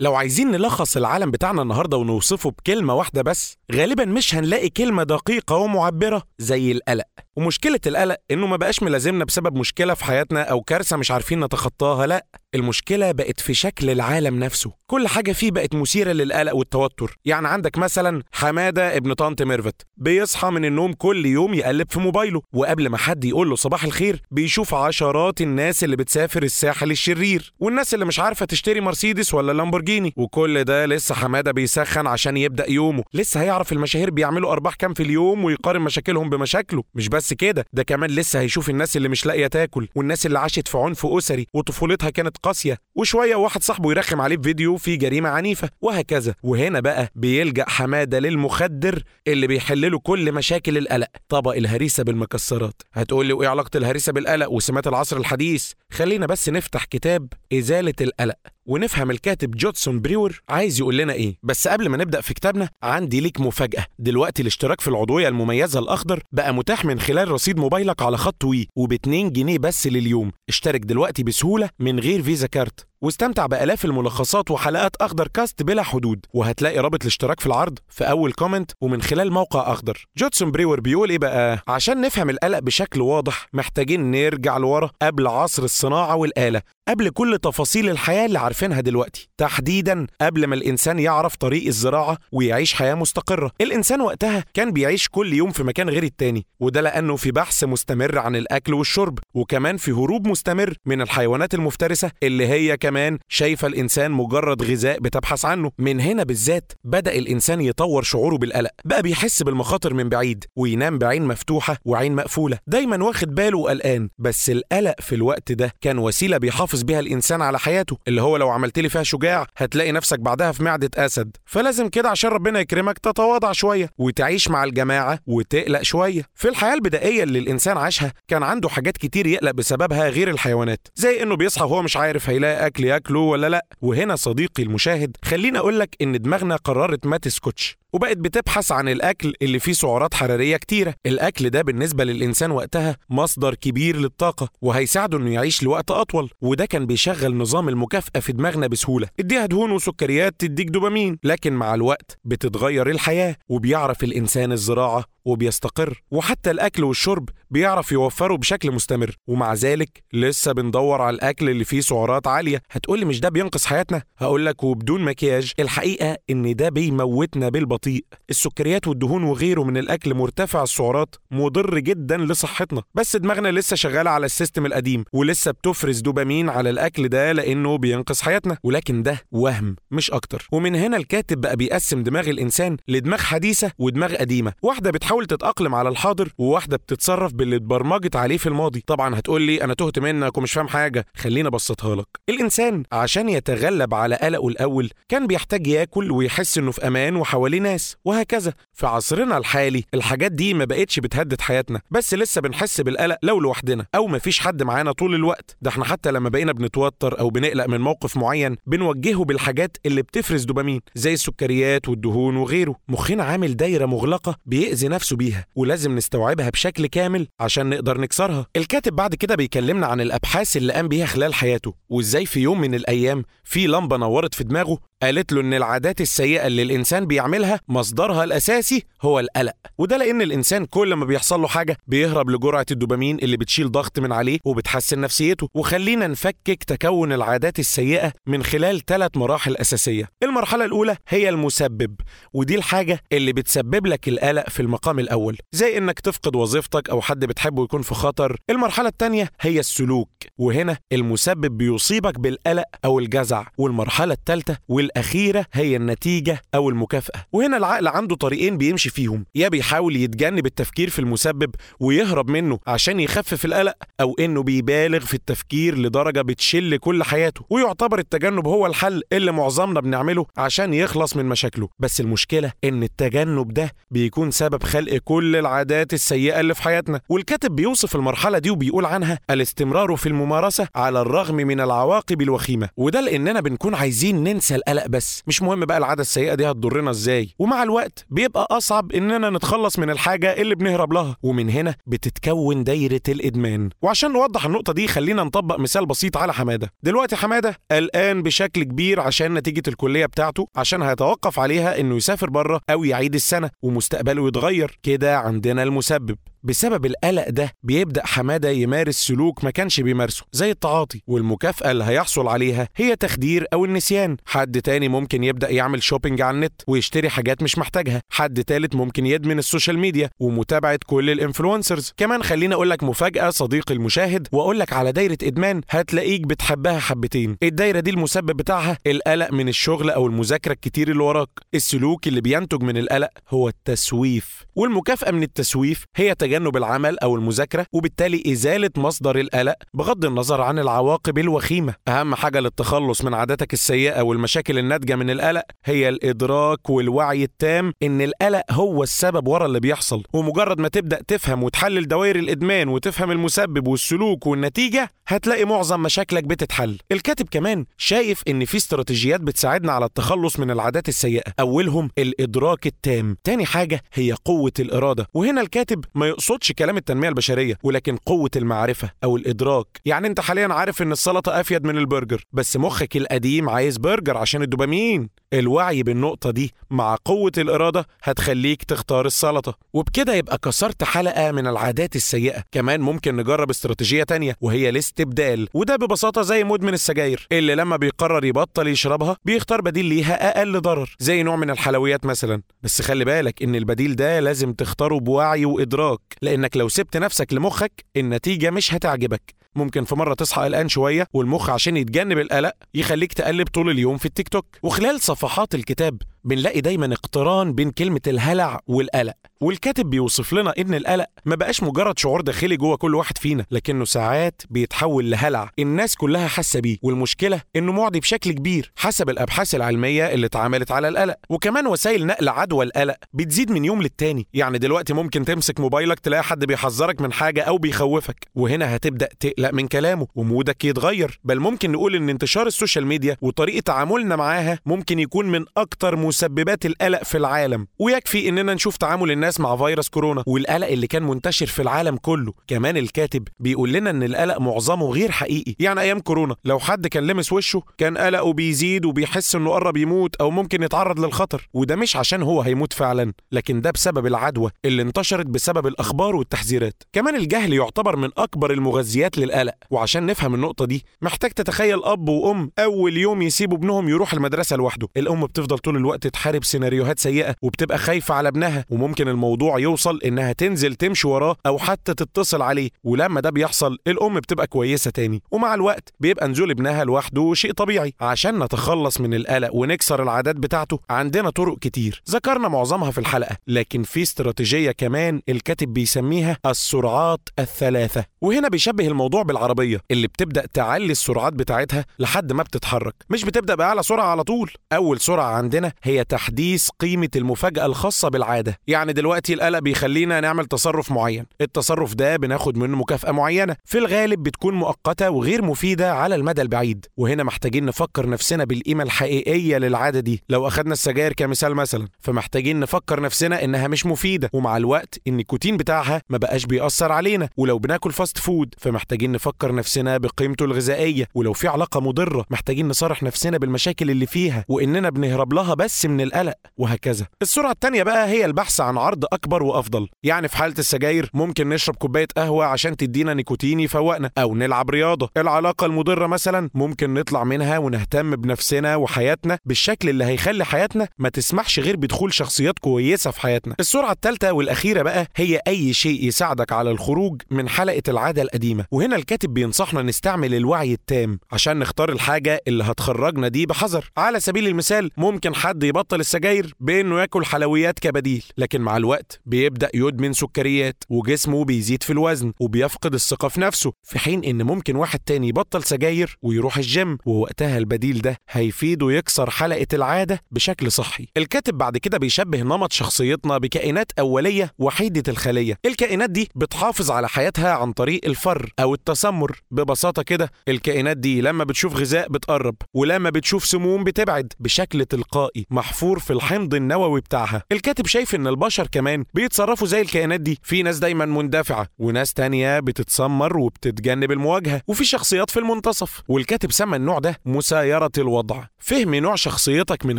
لو عايزين نلخص العالم بتاعنا النهارده ونوصفه بكلمة واحدة بس غالبا مش هنلاقي كلمة دقيقة ومعبرة زي القلق. ومشكلة القلق إنه ما بقاش ملازمنا بسبب مشكلة في حياتنا أو كارثة مش عارفين نتخطاها لأ المشكلة بقت في شكل العالم نفسه. كل حاجة فيه بقت مثيرة للقلق والتوتر. يعني عندك مثلا حمادة ابن طنط ميرفت بيصحى من النوم كل يوم يقلب في موبايله وقبل ما حد يقول له صباح الخير بيشوف عشرات الناس اللي بتسافر الساحل الشرير والناس اللي مش عارفة تشتري مرسيدس ولا لامبورجيني وكل ده لسه حمادة بيسخن عشان يبدأ يومه. لسه هيعرف المشاهير بيعملوا أرباح كام في اليوم ويقارن مشاكلهم بمشاكله. مش بس كده ده كمان لسه هيشوف الناس اللي مش لاقية تاكل والناس اللي عاشت في عنف أسري وطفولتها كانت قاسية. وشوية واحد صاحبه يرخم عليه بفيديو فيه جريمة عنيفة. وهكذا. وهنا بقى بيلجأ حمادة للمخدر اللي بيحل له كل مشاكل القلق. طبق الهريسة بالمكسرات. هتقول لي وإيه علاقة الهريسة بالقلق وسمات العصر الحديث؟ خلينا بس نفتح كتاب إزالة القلق. ونفهم الكاتب جودسون بريور عايز يقول لنا إيه. بس قبل ما نبدأ في كتابنا عندي ليك مفاجأة. دلوقتي الاشتراك في العضوية المميزة الأخضر بقى متاح من خلال رصيد موبايلك على خط WE وب 2 جنيه بس لليوم. اشترك دلوقتي بسهولة من غير فيزا كارت. واستمتع بآلاف الملخصات وحلقات أخضر كاست بلا حدود. وهتلاقي رابط الاشتراك في العرض في أول كومنت ومن خلال موقع أخضر. جودسون بريور بيقول إيه بقى؟ عشان نفهم القلق بشكل واضح محتاجين نرجع لورا قبل عصر الصناعة والآلة. قبل كل تفاصيل الحياة اللي عارفينها دلوقتي. تحديدا قبل ما الإنسان يعرف طريق الزراعة ويعيش حياة مستقرة. الإنسان وقتها كان بيعيش كل يوم في مكان غير التاني وده لأنه في بحث مستمر عن الأكل والشرب وكمان في هروب مستمر من الحيوانات المفترسة اللي هي كمان شايفة الإنسان مجرد غذاء بتبحث عنه. من هنا بالذات بدأ الإنسان يطور شعوره بالقلق. بقى بيحس بالمخاطر من بعيد وينام بعين مفتوحة وعين مقفولة. دايما واخد باله وقلقان بس القلق في الوقت ده كان وسيلة بيحافظ بيها الإنسان على حياته. اللي هو لو عملت لي فيها شجاع هتلاقي نفسك بعدها في معدة أسد. فلازم كده عشان ربنا يكرمك تتواضع شوية وتعيش مع الجماعة وتقلق شوية. في الحياة البدائية اللي الإنسان عاشها كان عنده حاجات كتير يقلق بسببها غير الحيوانات. زي إنه بيصحى وهو مش عارف هيلاقي أكل ياكله ولا لا. وهنا صديقي المشاهد خليني أقول لك إن دماغنا قررت ما تسكتش. وبقت بتبحث عن الأكل اللي فيه سعرات حرارية كتيرة. الأكل ده بالنسبة للإنسان وقتها مصدر كبير للطاقة وهيساعده إنه يعيش لوقت أطول. وده كان بيشغل نظام المكافأة في دماغنا بسهولة. اديها دهون وسكريات تديك دوبامين. لكن مع الوقت بتتغير الحياة وبيعرف الإنسان الزراعة وبيستقر. وحتى الأكل والشرب بيعرف يوفره بشكل مستمر. ومع ذلك لسه بندور على الأكل اللي فيه سعرات عالية. هتقولي مش ده بينقص حياتنا؟ هقولك وبدون مكياج الحقيقة إن ده بيموتنا بالبطيء السكريات والدهون وغيره من الأكل مرتفع السعرات مضر جدا لصحتنا. بس دماغنا لسه شغالة على ال system القديم ولسه بتفرز دوبامين على الأكل ده لأنه بينقص حياتنا. ولكن ده وهم مش أكتر. ومن هنا الكاتب بقى بيقسم دماغ الإنسان لدماغ حديثة ودماغ قديمة. واحدة بتحاول تتأقلم على الحاضر وواحدة بتتصرف باللي اتبرمجت عليه في الماضي. طبعا هتقول لي أنا تهت منك ومش فاهم حاجة. خليني أبسطها لك. الإنسان عشان يتغلب على قلقه الأول كان بيحتاج ياكل ويحس إنه في أمان وحواليه ناس وهكذا. في عصرنا الحالي الحاجات دي ما بقتش بتهدد حياتنا بس لسه بنحس بالقلق لو لوحدنا. أو مفيش حد معانا طول الوقت. ده إحنا حتى لما بقينا بنتوتر أو بنقلق من موقف معين بنوجهه بالحاجات اللي بتفرز دوبامين زي السكريات والدهون وغيره. مخنا عامل دايرة مغلقة بيأذي نفسه بيها ولازم نستوعبها بشكل كامل عشان نقدر نكسرها. الكاتب بعد كده بيكلمنا عن الأبحاث اللي قام بيها خلال حياته وإزاي في يوم من الأيام في لمبة نورت في دماغه قالت له إن العادات السيئة اللي الإنسان بيعملها مصدرها الأساسي هو القلق. وده لأن الإنسان كل ما بيحصل له حاجة بيهرب لجرعة الدوبامين اللي بتشيل ضغط من عليه وبتحسن نفسيته. وخلينا نفكك تكون العادات السيئة من خلال ثلاث مراحل أساسية. المرحلة الأولى هي المسبب ودي الحاجة اللي بتسبب لك القلق في المقام الأول زي إنك تفقد وظيفتك أو حد بتحبه يكون في خطر. المرحلة الثانية هي السلوك وهنا المسبب بيصيبك بالقلق أو الجزع. والمرحلة الثالثة والأخيرة هي النتيجة أو المكافأة. وهنا العقل عنده طريقين بيمشي فيهم. يا بيحاول يتجنب التفكير في المسبب ويهرب منه عشان يخفف القلق أو إنه بيبالغ في التفكير لدرجة بتشل كل حياته. ويعتبر التجنب هو الحل اللي معظمنا بنعمله عشان يخلص من مشاكله. بس المشكلة إن التجنب ده بيكون سبب خلق كل العادات السيئة اللي في حياتنا. والكاتب بيوصف المرحلة دي وبيقول عنها الاستمرار في الممارسة على الرغم من العواقب الوخيمة. وده لأننا بنكون عايزين ننسى القلق بس مش مهم بقى العادة السيئة دي هتضرنا إزاي. ومع الوقت بيبقى أصعب إننا نتخلص من الحاجة اللي بنهرب لها. ومن هنا بتتكون دايرة الإدمان. وعشان نوضح النقطة دي خلينا نطبق مثال بسيط على حمادة. دلوقتي حمادة قلقان بشكل كبير عشان نتيجة الكلية بتاعته عشان هيتوقف عليها إنه يسافر بره أو يعيد السنة ومستقبله يتغير. كده عندنا المسبب. بسبب القلق ده بيبدأ حمادة يمارس سلوك ما كانش بيمارسه زي التعاطي والمكافأة اللي هيحصل عليها هي تخدير أو النسيان. حد تاني ممكن يبدأ يعمل shopping على النت ويشتري حاجات مش محتاجها. حد تالت ممكن يدمن ال social media ومتابعة كل ال influencers. كمان خليني أقول لك مفاجأة صديقي المشاهد وأقول لك على دايرة إدمان هتلاقيك بتحبها حبتين. الدايرة دي المسبب بتاعها القلق من الشغل أو المذاكرة الكتير اللي وراك. السلوك اللي بينتج من القلق هو التسويف والمكافأة من التسويف هي تجنب العمل أو المذاكرة وبالتالي إزالة مصدر القلق بغض النظر عن العواقب الوخيمة. أهم حاجة للتخلص من عاداتك السيئة والمشاكل الناتجة من القلق هي الإدراك والوعي التام إن القلق هو السبب ورا اللي بيحصل. ومجرد ما تبدأ تفهم وتحلل دوائر الإدمان وتفهم المسبب والسلوك والنتيجة هتلاقي معظم مشاكلك بتتحل. الكاتب كمان شايف إن في استراتيجيات بتساعدنا على التخلص من العادات السيئة. أولهم الإدراك التام تاني حاجة هي قوة الإرادة. وهنا الكاتب ما يقصدش كلام التنمية البشرية ولكن قوة المعرفة أو الإدراك. يعني أنت حاليا عارف إن السلطة أفيد من البرجر بس مخك القديم عايز برجر عشان الدوبامين. الوعي بالنقطة دي مع قوة الإرادة هتخليك تختار السلطة. وبكده يبقى كسرت حلقة من العادات السيئة. كمان ممكن نجرب استراتيجية تانية وهي الاستبدال. وده ببساطة زي مدمن السجاير. اللي لما بيقرر يبطل يشربها بيختار بديل ليها أقل ضرر. زي نوع من الحلويات مثلا. بس خلي بالك إن البديل ده لازم تختاره بوعي وإدراك. لأنك لو سبت نفسك لمخك النتيجة مش هتعجبك. ممكن في مرة تصحى قلقان شوية والمخ عشان يتجنب القلق يخليك تقلب طول اليوم في التيك توك. وخلال صفحات الكتاب بنلاقي دايما اقتران بين كلمة الهلع والقلق. والكاتب بيوصف لنا إن القلق ما بقاش مجرد شعور داخلي جوه كل واحد فينا لكنه ساعات بيتحول لهلع الناس كلها حاسة بيه. والمشكلة إنه معدي بشكل كبير حسب الأبحاث العلمية اللي اتعملت على القلق. وكمان وسائل نقل عدوى القلق بتزيد من يوم للتاني. يعني دلوقتي ممكن تمسك موبايلك تلاقي حد بيحذرك من حاجة أو بيخوفك وهنا هتبدأ تقلق من كلامه وmood ك يتغير. بل ممكن نقول إن انتشار ال social media وطريقة تعاملنا معاها ممكن يكون من أكتر مسببات القلق في العالم ويكفي إننا نشوف تعامل الناس مع فيروس كورونا والقلق اللي كان منتشر في العالم كله. كمان الكاتب بيقول لنا إن القلق معظمه غير حقيقي يعني أيام كورونا لو حد كان لمس وشه كان قلقه بيزيد وبيحس إنه قرب يموت أو ممكن يتعرض للخطر. وده مش عشان هو هيموت فعلا لكن ده بسبب العدوى اللي انتشرت بسبب الأخبار والتحذيرات. كمان الجهل يعتبر من أكبر المغذيات للقلق. وعشان نفهم النقطة دي محتاج تتخيل أب وأم أول يوم يسيبوا ابنهم يروح المدرسة لوحده. الأم بتفضل طول الوقت تحارب سيناريوهات سيئة وبتبقى خايفة على ابنها وممكن الموضوع يوصل إنها تنزل تمشي وراه أو حتى تتصل عليه ولما ده بيحصل الأم بتبقى كويسة تاني. ومع الوقت بيبقى نزول ابنها لوحده شيء طبيعي. عشان نتخلص من القلق ونكسر العادات بتاعته عندنا طرق كتير. ذكرنا معظمها في الحلقة لكن في استراتيجية كمان الكاتب بيسميها السرعات الثلاثة. وهنا بيشبه الموضوع بالعربية اللي بتبدأ تعلي السرعات بتاعتها لحد ما بتتحرك. مش بتبدأ بأعلى سرعة على طول. أول سرعة عندنا هي تحديث قيمة المفاجأة الخاصة بالعادة. يعني دلوقتي القلق بيخلينا نعمل تصرف معين. التصرف ده بناخد منه مكافأة معينة. في الغالب بتكون مؤقتة وغير مفيدة على المدى البعيد. وهنا محتاجين نفكر نفسنا بالقيمة الحقيقية للعادة دي. لو أخدنا السجاير كمثال مثلا فمحتاجين نفكر نفسنا إنها مش مفيدة. ومع الوقت النيكوتين بتاعها ما بقاش بيأثر علينا. ولو بناكل fast food فمحتاجين نفكر نفسنا بقيمته الغذائية. ولو في علاقة مضرة محتاجين نصارح نفسنا بالمشاكل اللي فيها. وإننا بنهرب لها بس من القلق وهكذا. السرعه الثانية بقى هي البحث عن عرض أكبر وأفضل. يعني في حالة السجاير ممكن نشرب كوباية قهوة عشان تدينا نيكوتين يفوقنا أو نلعب رياضة. العلاقة المضرة مثلا ممكن نطلع منها ونهتم بنفسنا وحياتنا بالشكل اللي هيخلي حياتنا ما تسمحش غير بدخول شخصيات كويسة في حياتنا. السرعه الثالثه والأخيرة بقى هي أي شيء يساعدك على الخروج من حلقة العادة القديمة. وهنا الكاتب بينصحنا نستعمل الوعي التام عشان نختار الحاجة اللي هتخرجنا دي بحذر. على سبيل المثال ممكن حد يبطل السجاير بانه ياكل حلويات كبديل لكن مع الوقت بيبدأ يدمن سكريات وجسمه بيزيد في الوزن وبيفقد الثقة في نفسه في حين إن ممكن واحد تاني يبطل سجاير ويروح الجيم ووقتها البديل ده هيفيده يكسر حلقة العادة بشكل صحي. الكاتب بعد كده بيشبه نمط شخصيتنا بكائنات أولية وحيدة الخلية. الكائنات دي بتحافظ على حياتها عن طريق الفر أو التسمر. ببساطة كده الكائنات دي لما بتشوف غذاء بتقرب ولما بتشوف سموم بتبعد بشكل تلقائي. محفور في الحمض النووي بتاعها. الكاتب شايف إن البشر كمان بيتصرفوا زي الكائنات دي. في ناس دايما مندفعة وناس تانية بتتسمر وبتتجنب المواجهة وفي شخصيات في المنتصف. والكاتب سمى النوع ده مسايرة الوضع. فهم نوع شخصيتك من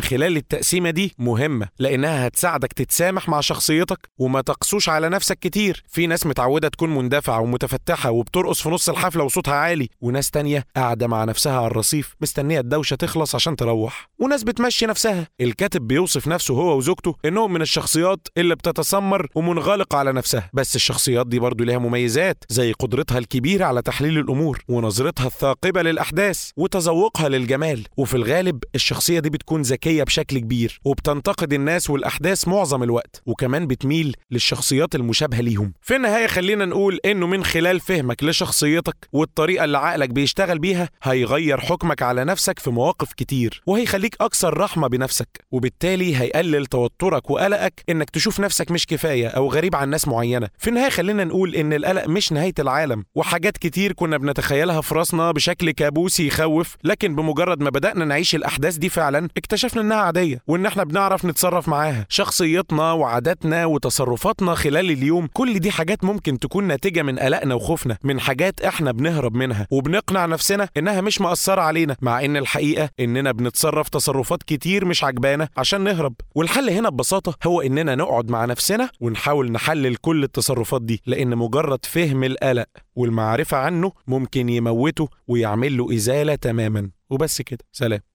خلال التقسيمة دي مهمة لأنها هتساعدك تتسامح مع شخصيتك وما تقسوش على نفسك كتير. في ناس متعودة تكون مندفعة ومتفتحة وبترقص في نص الحفلة وصوتها عالي وناس تانية قاعدة مع نفسها على الرصيف مستنية الدوشة تخلص عشان تروح. وناس بتمشي نفسها. الكاتب بيوصف نفسه هو وزوجته إنهم من الشخصيات اللي بتتسمر ومنغلقة على نفسها. بس الشخصيات دي برضو ليها مميزات زي قدرتها الكبيرة على تحليل الأمور ونظرتها الثاقبة للأحداث وتذوقها للجمال. وفي الغالب الشخصية دي بتكون ذكية بشكل كبير وبتنتقد الناس والأحداث معظم الوقت وكمان بتميل للشخصيات المشابهة ليهم. في النهاية خلينا نقول إنه من خلال فهمك لشخصيتك والطريقة اللي عقلك بيشتغل بيها هيغير حكمك على نفسك في مواقف كتير وهيخليك أكثر رحمة بنفسك. وبالتالي هيقلل توترك وقلقك إنك تشوف نفسك مش كفاية أو غريب عن ناس معينة. في النهاية خلينا نقول إن القلق مش نهاية العالم وحاجات كتير كنا بنتخيلها في راسنا بشكل كابوسي يخوف لكن بمجرد ما بدأنا نعيش الأحداث دي فعلا اكتشفنا إنها عادية وإن إحنا بنعرف نتصرف معاها. شخصيتنا وعاداتنا وتصرفاتنا خلال اليوم كل دي حاجات ممكن تكون ناتجة من قلقنا وخوفنا من حاجات إحنا بنهرب منها. وبنقنع نفسنا إنها مش مأثرة علينا مع إن الحقيقة إننا بنتصرف تصرفات كتير مش عجبانا عشان نهرب. والحل هنا ببساطة هو إننا نقعد مع نفسنا ونحاول نحلل كل التصرفات دي لأن مجرد فهم القلق والمعرفة عنه ممكن يموته ويعمل له إزالة تماما. وبس كده. سلام.